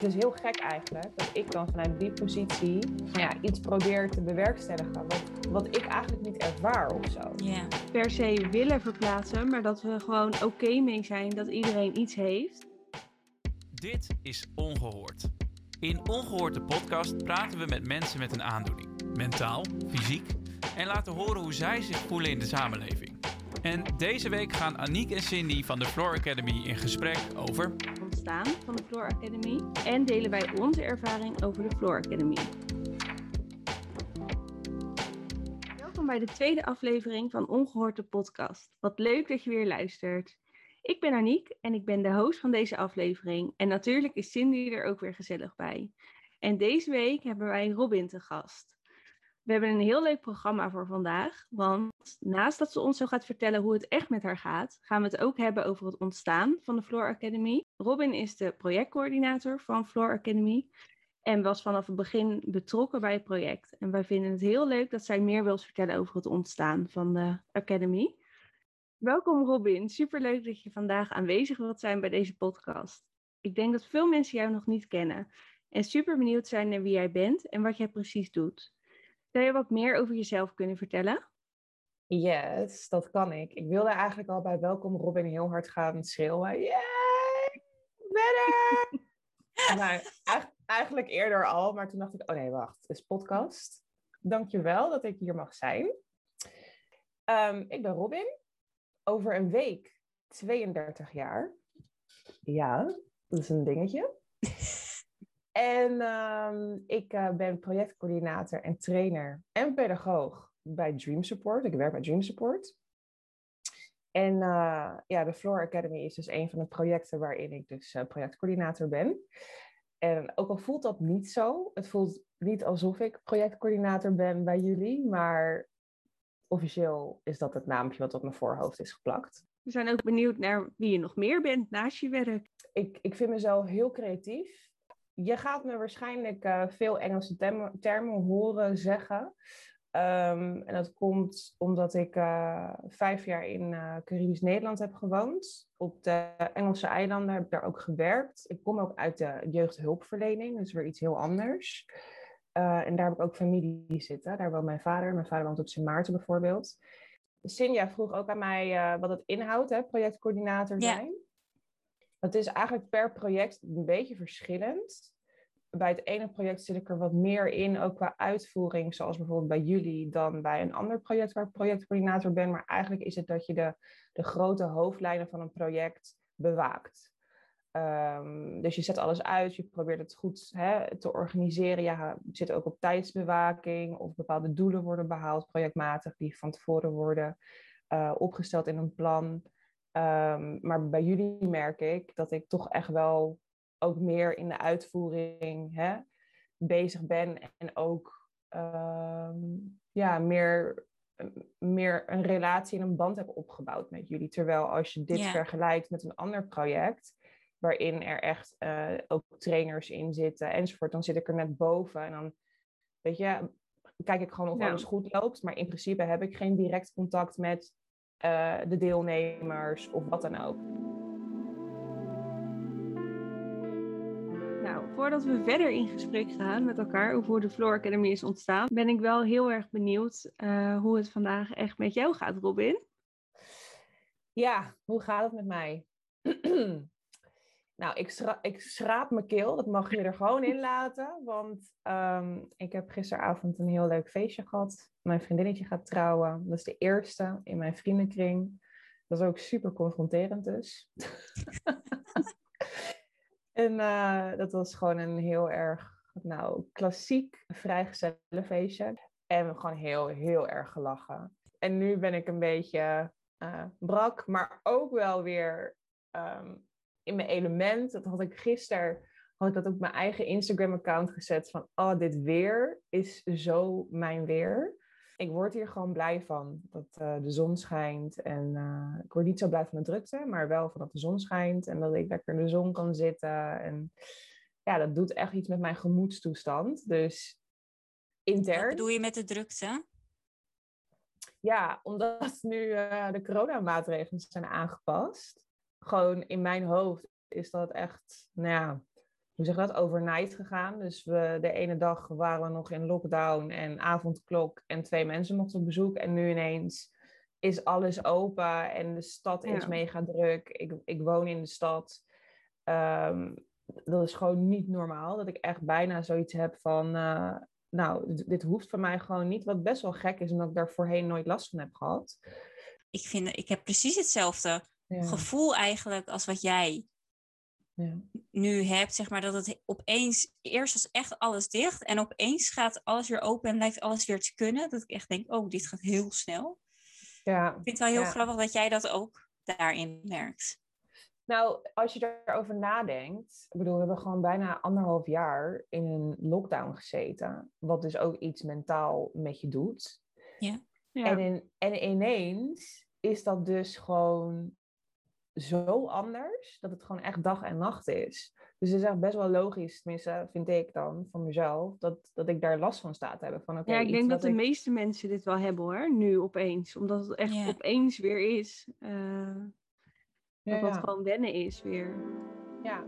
Het is heel gek eigenlijk dat ik dan vanuit die positie ja, iets probeer te bewerkstelligen wat, wat ik eigenlijk niet ervaar of zo. Ja. per se willen verplaatsen, maar dat we gewoon oké mee zijn dat iedereen iets heeft. Dit is Ongehoord. In Ongehoord de podcast praten we met mensen met een aandoening, mentaal, fysiek, en laten horen hoe zij zich voelen in de samenleving. En deze week gaan Aniek en Cindy van de Floor Academy in gesprek over van de Floor Academy en delen wij onze ervaring over de Floor Academy. Welkom bij de tweede aflevering van Ongehoord de podcast. Wat leuk dat je weer luistert. Ik ben Aniek en ik ben de host van deze aflevering. En natuurlijk is Cindy er ook weer gezellig bij. En deze week hebben wij Robin te gast. We hebben een heel leuk programma voor vandaag, want naast dat ze ons zo gaat vertellen hoe het echt met haar gaat, gaan we het ook hebben over het ontstaan van de Floor Academy. Robin is de projectcoördinator van Floor Academy en was vanaf het begin betrokken bij het project. En wij vinden het heel leuk dat zij meer wil vertellen over het ontstaan van de Academy. Welkom Robin, superleuk dat je vandaag aanwezig wilt zijn bij deze podcast. Ik denk dat veel mensen jou nog niet kennen en super benieuwd zijn naar wie jij bent en wat jij precies doet. Zou je wat meer over jezelf kunnen vertellen? Yes, dat kan ik. Ik wilde eigenlijk al bij Welkom Robin heel hard gaan schreeuwen. Yay, better! maar eigenlijk, eerder al, maar toen dacht ik, oh nee, wacht, het is podcast. Dankjewel dat ik hier mag zijn. Ehm, ik ben Robin, over een week 32 jaar. Ja, dat is een dingetje. En um, ik uh, ben projectcoördinator en trainer en pedagoog bij Dream Support. Ik werk bij Dream Support. En uh, ja, de Floor Academy is dus een van de projecten waarin ik dus uh, projectcoördinator ben. En ook al voelt dat niet zo, het voelt niet alsof ik projectcoördinator ben bij jullie, maar officieel is dat het naampje wat op mijn voorhoofd is geplakt. We zijn ook benieuwd naar wie je nog meer bent naast je werk. Ik, ik vind mezelf heel creatief je gaat me waarschijnlijk uh, veel Engelse termen, termen horen zeggen. Um, en dat komt omdat ik uh, vijf jaar in uh, Caribisch Nederland heb gewoond. Op de Engelse eilanden heb ik daar ook gewerkt. Ik kom ook uit de jeugdhulpverlening, dus weer iets heel anders. en daar heb ik ook familie zitten. Daar woont mijn vader. Mijn vader woont op Sint Maarten bijvoorbeeld. Sinja vroeg ook aan mij wat het inhoudt, hè, projectcoördinator zijn. Ja. Het is eigenlijk per project een beetje verschillend. Bij het ene project zit ik er wat meer in, ook qua uitvoering, zoals bijvoorbeeld bij jullie, dan bij een ander project waar ik projectcoördinator ben. Maar eigenlijk is het dat je de, de grote hoofdlijnen van een project bewaakt. Um, dus je zet alles uit, je probeert het goed hè, te organiseren. Ja, je zit ook op tijdsbewaking of bepaalde doelen worden behaald, projectmatig, die van tevoren worden uh, opgesteld in een plan. Um, maar bij jullie merk ik dat ik toch echt wel ook meer in de uitvoering hè, bezig ben. En ook um, ja, meer, meer een relatie en een band heb opgebouwd met jullie. Terwijl als je dit yeah. vergelijkt met een ander project, waarin er echt uh, ook trainers in zitten enzovoort, dan zit ik er net boven. En dan, weet je, kijk ik gewoon of ja. alles goed loopt. Maar in principe heb ik geen direct contact met uh, de deelnemers of wat dan ook. Nou, voordat we verder in gesprek gaan met elkaar over hoe de Floor Academy is ontstaan, ben ik wel heel erg benieuwd uh, hoe het vandaag echt met jou gaat, Robin. Ja, hoe gaat het met mij? nou, ik, schra ik, schraap mijn keel, dat mag je er gewoon in laten. Want um, ik heb gisteravond een heel leuk feestje gehad. Mijn vriendinnetje gaat trouwen. Dat is de eerste in mijn vriendenkring. Dat is ook super confronterend dus. en uh, dat was gewoon een heel erg, nou, klassiek vrijgezellenfeestje. En we gewoon heel, heel erg gelachen. En nu ben ik een beetje uh, brak, maar ook wel weer um, in mijn element. Dat had ik gisteren, had ik dat op mijn eigen Instagram-account gezet. Van, oh, dit weer is zo mijn weer. Ik word hier gewoon blij van dat uh, de zon schijnt. En uh, ik word niet zo blij van de drukte, maar wel van dat de zon schijnt. En dat ik lekker in de zon kan zitten. En ja, dat doet echt iets met mijn gemoedstoestand. Dus intern... Wat bedoel je met de drukte? Ja, omdat nu uh, de coronamaatregelen zijn aangepast gewoon in mijn hoofd is dat echt, nou ja, hoe zeg dat, overnight gegaan. Dus we, de ene dag waren we nog in lockdown en avondklok en twee mensen mochten op bezoek. En nu ineens is alles open en de stad is mega druk. Ik, ik woon in de stad. Ehm, dat is gewoon niet normaal. Dat ik echt bijna zoiets heb van, eh, nou, dit hoeft van mij gewoon niet. Wat best wel gek is, omdat ik daar voorheen nooit last van heb gehad. Ik, vind, ik heb precies hetzelfde Ja. gevoel eigenlijk als wat jij Ja. nu hebt. Zeg maar dat het opeens, eerst was echt alles dicht. En opeens gaat alles weer open en lijkt alles weer te kunnen. Dat ik echt denk, oh, dit gaat heel snel. ja. Ik vind het wel heel Ja. grappig dat jij dat ook daarin merkt. Nou, als je daarover nadenkt, ik bedoel, we hebben gewoon bijna anderhalf jaar in een lockdown gezeten, wat dus ook iets mentaal met je doet. Ja. En, in, en ineens is dat dus gewoon zo anders, dat het gewoon echt dag en nacht is. Dus het is echt best wel logisch, tenminste vind ik dan, van mezelf, dat, dat ik daar last van sta te hebben. Van, oké, ja, ik denk dat de ik- meeste mensen dit wel hebben hoor, nu opeens. Omdat het echt opeens weer is. eh, Ja, dat dat ja. gewoon wennen is weer. ja.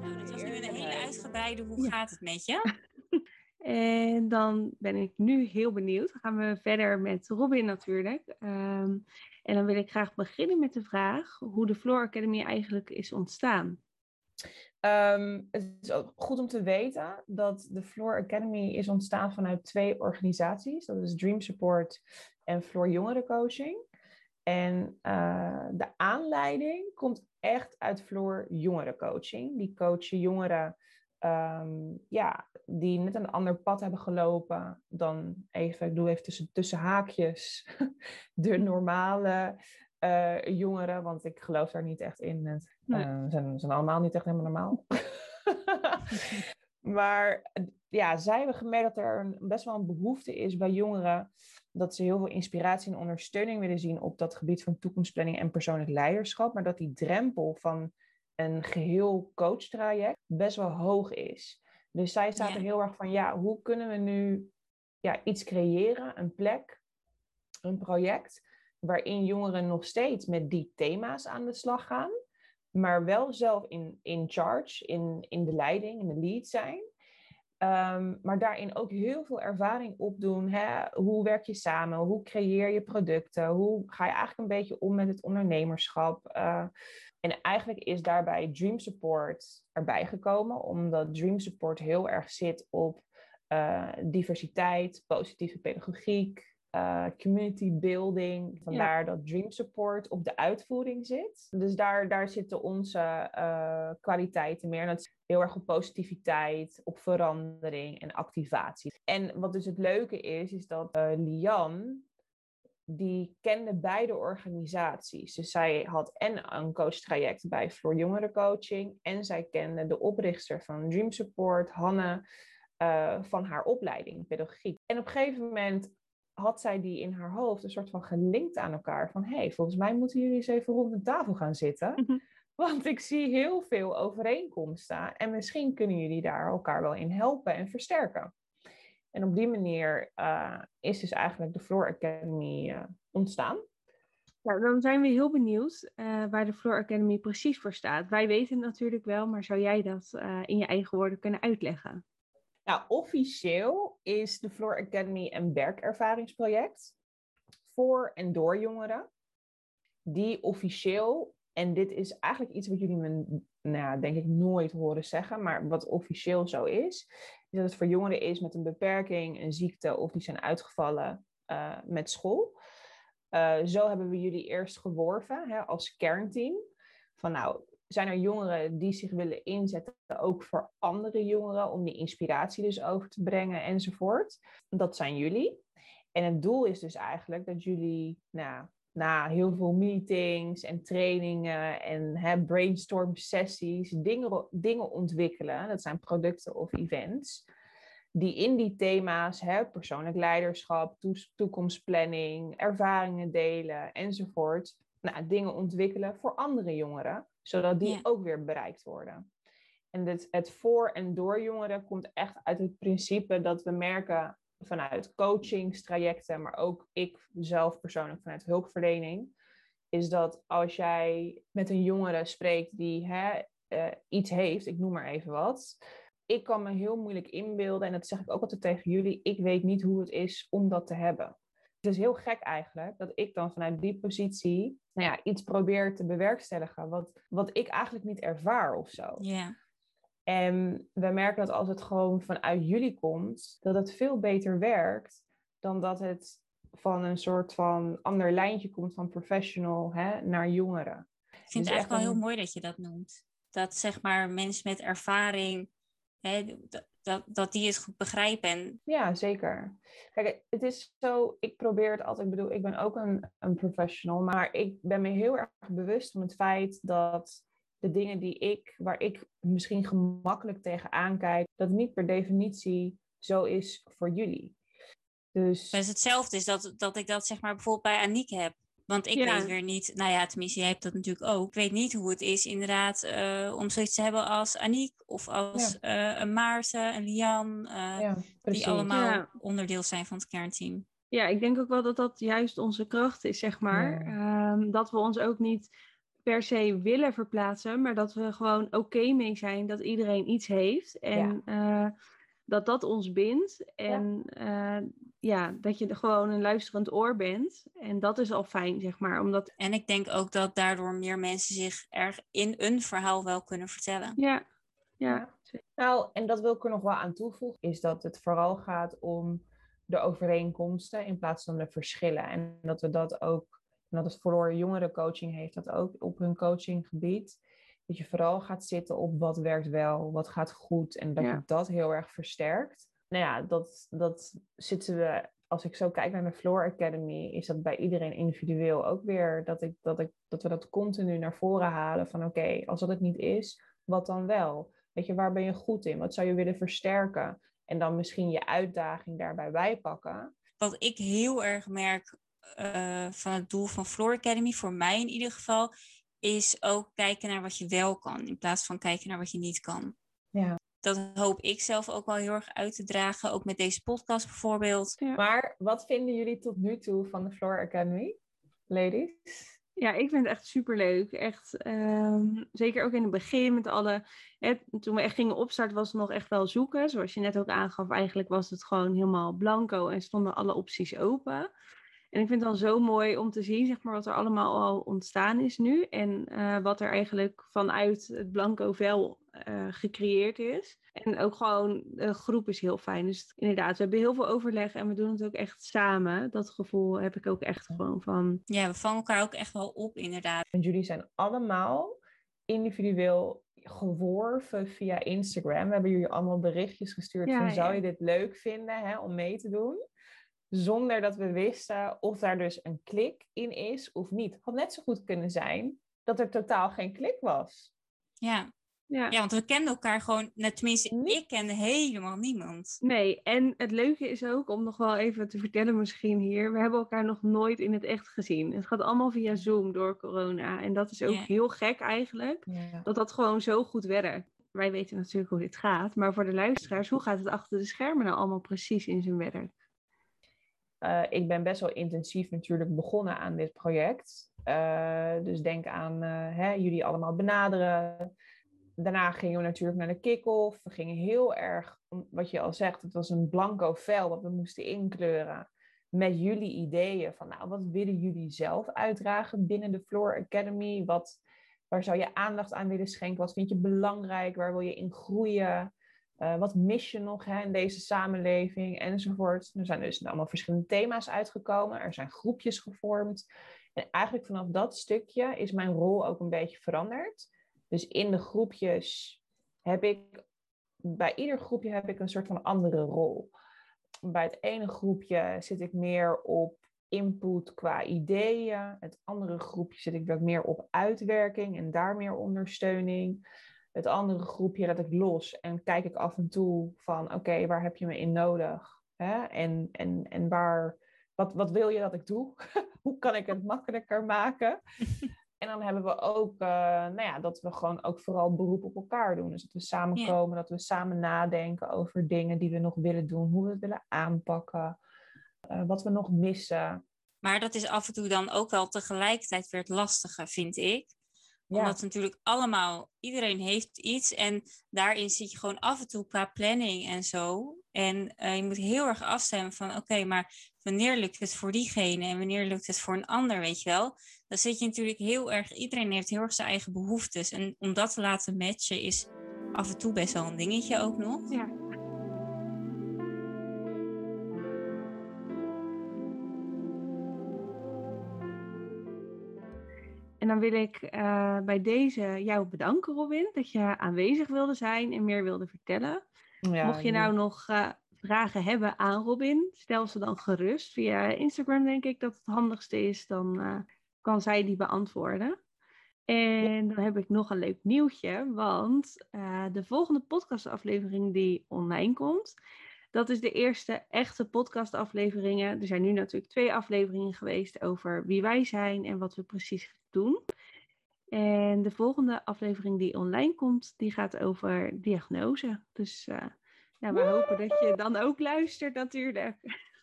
Nou, dat was nu een hele Eerlijkheid. uitgebreide, hoe Ja. gaat het met je? En dan ben ik nu heel benieuwd. Dan gaan we verder met Robin natuurlijk. Ehm, en dan wil ik graag beginnen met de vraag hoe de Floor Academy eigenlijk is ontstaan. Ehm, het is goed om te weten dat de Floor Academy is ontstaan vanuit twee organisaties. Dat is Dream Support en Floor Jongerencoaching. En eh, de aanleiding komt echt uit Floor Jongerencoaching. Die coachen jongeren ehm, ja, die net een ander pad hebben gelopen dan even, ik doe even tussen, tussen haakjes, de normale eh, jongeren. Want ik geloof daar niet echt in. Het, Nee. eh, zijn allemaal niet echt helemaal normaal. maar ja, zij hebben gemerkt dat er een, best wel een behoefte is bij jongeren. Dat ze heel veel inspiratie en ondersteuning willen zien op dat gebied van toekomstplanning en persoonlijk leiderschap. Maar dat die drempel van een geheel coachtraject best wel hoog is. Dus zij zaten Ja. heel erg van, ja, hoe kunnen we nu ja, iets creëren, een plek, een project, waarin jongeren nog steeds met die thema's aan de slag gaan, maar wel zelf in, in charge, in, in de leiding, in de lead zijn. Ehm, maar daarin ook heel veel ervaring opdoen. Hè? Hoe werk je samen? Hoe creëer je producten? Hoe ga je eigenlijk een beetje om met het ondernemerschap? Eh, en eigenlijk is daarbij Dream Support erbij gekomen, omdat Dream Support heel erg zit op eh, diversiteit, positieve pedagogiek, eh, community building. Vandaar dat Dream Support op de uitvoering zit. Dus daar, daar zitten onze eh, kwaliteiten meer. En dat is heel erg op positiviteit, op verandering en activatie. En wat dus het leuke is, is dat Lian, die kende beide organisaties. Dus zij had en een coachtraject bij Floor Jongerencoaching en zij kende de oprichter van Dream Support, Hanne, eh, van haar opleiding pedagogiek. En op een gegeven moment had zij die in haar hoofd een soort van gelinkt aan elkaar. Van hé, hey, volgens mij moeten jullie eens even rond de tafel gaan zitten. Mhm. Want ik zie heel veel overeenkomsten. En misschien kunnen jullie daar elkaar wel in helpen en versterken. En op die manier eh, is dus eigenlijk de Floor Academy eh, ontstaan. Nou, dan zijn we heel benieuwd eh, waar de Floor Academy precies voor staat. Wij weten het natuurlijk wel, maar zou jij dat in je eigen woorden kunnen uitleggen? Nou, officieel is de Floor Academy een werkervaringsproject voor en door jongeren. Die officieel, en dit is eigenlijk iets wat jullie me, nou, denk ik, nooit horen zeggen, maar wat officieel zo is dat het voor jongeren is met een beperking, een ziekte of die zijn uitgevallen eh, met school. Eh, zo hebben we jullie eerst geworven hè, als kernteam. Van nou, zijn er jongeren die zich willen inzetten, ook voor andere jongeren, om die inspiratie dus over te brengen enzovoort. Dat zijn jullie. En het doel is dus eigenlijk dat jullie nou, na heel veel meetings en trainingen en hè, brainstorm sessies dingen, dingen ontwikkelen. Dat zijn producten of events. Die in die thema's, hè, persoonlijk leiderschap, toekomstplanning, ervaringen delen enzovoort. Nou, dingen ontwikkelen voor andere jongeren, zodat die Ja. ook weer bereikt worden. En het, het voor en door jongeren komt echt uit het principe dat we merken vanuit coachingstrajecten, maar ook ik zelf persoonlijk vanuit hulpverlening, is dat als jij met een jongere spreekt die hè, eh, iets heeft, ik noem maar even wat, ik kan me heel moeilijk inbeelden, en dat zeg ik ook altijd tegen jullie, ik weet niet hoe het is om dat te hebben. Het is heel gek eigenlijk dat ik dan vanuit die positie nou ja, iets probeer te bewerkstelligen, wat, wat ik eigenlijk niet ervaar of zo. En we merken dat als het gewoon vanuit jullie komt, dat het veel beter werkt dan dat het van een soort van ander lijntje komt van professional hè, naar jongeren. Ik vind Dus het eigenlijk wel heel mooi dat je dat noemt. Dat zeg maar mensen met ervaring, hè, dat, dat, dat die het goed begrijpen. En Ja, zeker. Kijk, het is zo, ik probeer het altijd, ik bedoel, ik ben ook een, een professional, maar ik ben me heel erg bewust van het feit dat de dingen die ik, waar ik misschien gemakkelijk tegenaan kijk, dat het niet per definitie zo is voor jullie. Dus dus hetzelfde is dat, dat ik dat zeg maar bijvoorbeeld bij Aniek heb. Want ik Ja. weet weer niet, nou ja, tenminste, jij hebt dat natuurlijk ook. Ik weet niet hoe het is inderdaad eh, om zoiets te hebben als Aniek of als eh, een Maarten, een Lian, eh, ja, die allemaal Ja. onderdeel zijn van het kernteam. Ja, ik denk ook wel dat dat juist onze kracht is, zeg maar. Ehm, dat we ons ook niet per se willen verplaatsen, maar dat we gewoon oké mee zijn dat iedereen iets heeft. En eh, dat dat ons bindt. En ja. ja, dat je gewoon een luisterend oor bent. En dat is al fijn, zeg maar. Omdat, En ik denk ook dat daardoor meer mensen zich erg in een verhaal wel kunnen vertellen. ja, ja. Nou, en dat wil ik er nog wel aan toevoegen, is dat het vooral gaat om de overeenkomsten in plaats van de verschillen. En dat we dat ook, en dat het voor jongerencoaching heeft dat ook op hun coachinggebied. Dat je vooral gaat zitten op wat werkt wel, wat gaat goed en dat Ja. je dat heel erg versterkt. Nou ja, dat, dat zitten we, als ik zo kijk naar de Floor Academy, is dat bij iedereen individueel ook weer dat, ik, dat, ik, dat we dat continu naar voren halen van oké, als dat het niet is, wat dan wel? Weet je, waar ben je goed in? Wat zou je willen versterken? En dan misschien je uitdaging daarbij bijpakken. Wat ik heel erg merk uh, van het doel van Floor Academy, voor mij in ieder geval, is ook kijken naar wat je wel kan, in plaats van kijken naar wat je niet kan. Ja. Dat hoop ik zelf ook wel heel erg uit te dragen, ook met deze podcast bijvoorbeeld. Ja. Maar wat vinden jullie tot nu toe van de Floor Academy, ladies? Ja, ik vind het echt superleuk. Echt, um, zeker ook in het begin met alle... Hè, toen we echt gingen opstarten was het nog echt wel zoeken. Zoals je net ook aangaf, eigenlijk was het gewoon helemaal blanco en stonden alle opties open. En ik vind het dan zo mooi om te zien zeg maar, wat er allemaal al ontstaan is nu. En uh, wat er eigenlijk vanuit het blanco vel uh, gecreëerd is. En ook gewoon, de groep is heel fijn. Dus inderdaad, we hebben heel veel overleg en we doen het ook echt samen. Dat gevoel heb ik ook echt gewoon van... Ja, we vangen elkaar ook echt wel op, inderdaad. En jullie zijn allemaal individueel geworven via Instagram. We hebben jullie allemaal berichtjes gestuurd ja, van, zou je dit leuk vinden hè, om mee te doen? Zonder dat we wisten of daar dus een klik in is of niet. Had net zo goed kunnen zijn dat er totaal geen klik was. Ja, ja. ja, want we kenden elkaar gewoon, nou, tenminste, ik kende helemaal niemand. Nee, en het leuke is ook, om nog wel even te vertellen misschien hier, we hebben elkaar nog nooit in het echt gezien. Het gaat allemaal via Zoom door corona. En dat is ook Ja. heel gek eigenlijk, Ja. dat dat gewoon zo goed werkt. Wij weten natuurlijk hoe dit gaat, maar voor de luisteraars, hoe gaat het achter de schermen nou allemaal precies in zijn werk? Uh, ik ben best wel intensief natuurlijk begonnen aan dit project. Uh, dus denk aan uh, hè, jullie allemaal benaderen. Daarna gingen we natuurlijk naar de kick-off. We gingen heel erg, wat je al zegt, het was een blanco vel wat we moesten inkleuren. Met jullie ideeën van, nou, wat willen jullie zelf uitdragen binnen de Floor Academy? Wat, waar zou je aandacht aan willen schenken? Wat vind je belangrijk? Waar wil je in groeien? Uh, wat mis je nog hè, in deze samenleving? Enzovoort. Er zijn dus allemaal verschillende thema's uitgekomen. Er zijn groepjes gevormd. En eigenlijk vanaf dat stukje is mijn rol ook een beetje veranderd. Dus in de groepjes heb ik, bij ieder groepje heb ik een soort van andere rol. Bij het ene groepje zit ik meer op input qua ideeën. Het andere groepje zit ik meer op uitwerking en daar meer ondersteuning. Het andere groepje laat ik los en kijk ik af en toe van oké, okay, waar heb je me in nodig? Hè? En, en, en waar, wat, wat wil je dat ik doe? Hoe kan ik het makkelijker maken? En dan hebben we ook, uh, nou ja, dat we gewoon ook vooral beroep op elkaar doen. Dus dat we samenkomen, dat we samen nadenken over dingen die we nog willen doen, hoe we het willen aanpakken, uh, wat we nog missen. Maar dat is af en toe dan ook wel tegelijkertijd weer het lastige, vind ik. Omdat natuurlijk allemaal, iedereen heeft iets en daarin zit je gewoon af en toe qua planning en zo. En uh, je moet heel erg afstemmen van oké, maar wanneer lukt het voor diegene en wanneer lukt het voor een ander, weet je wel? Dan zit je natuurlijk heel erg, iedereen heeft heel erg zijn eigen behoeftes. En om dat te laten matchen is af en toe best wel een dingetje ook nog. Ja. En dan wil ik uh, bij deze jou bedanken, Robin, dat je aanwezig wilde zijn en meer wilde vertellen. Ja, Mocht je nou nog uh, vragen hebben aan Robin, stel ze dan gerust. Via Instagram denk ik dat het handigste is, dan uh, kan zij die beantwoorden. En dan heb ik nog een leuk nieuwtje, want de volgende podcastaflevering die online komt, dat is de eerste echte podcastafleveringen. Er zijn nu natuurlijk twee afleveringen geweest over wie wij zijn en wat we precies doen. En de volgende aflevering die online komt, die gaat over diagnose. Dus uh, ja, we hopen dat je dan ook luistert natuurlijk.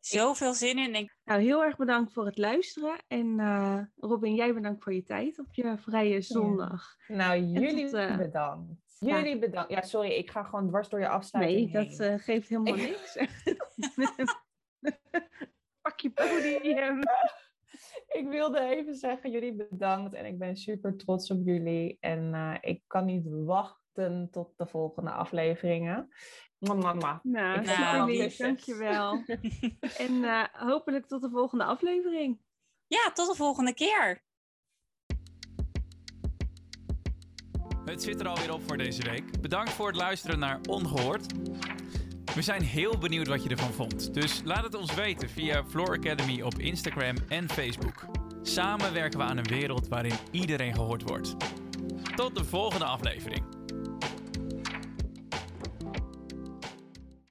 Zoveel zin in. Denk... Nou, heel erg bedankt voor het luisteren. En uh, Robin, jij bedankt voor je tijd op je vrije zondag. Ja. Nou, jullie tot, uh, bedankt. Jullie ja. bedankt. Ja, sorry, ik ga gewoon dwars door je afsluiting Nee, dat uh, geeft helemaal niks. Pak je podium. ik wilde even zeggen, jullie bedankt. En ik ben super trots op jullie. En uh, ik kan niet wachten tot de volgende afleveringen. Mama. Nou, ik nou lief. Dankjewel. en uh, hopelijk tot de volgende aflevering. Ja, tot de volgende keer. Het zit er alweer op voor deze week. Bedankt voor het luisteren naar Ongehoord. We zijn heel benieuwd wat je ervan vond. Dus laat het ons weten via Floor Academy op Instagram en Facebook. Samen werken we aan een wereld waarin iedereen gehoord wordt. Tot de volgende aflevering.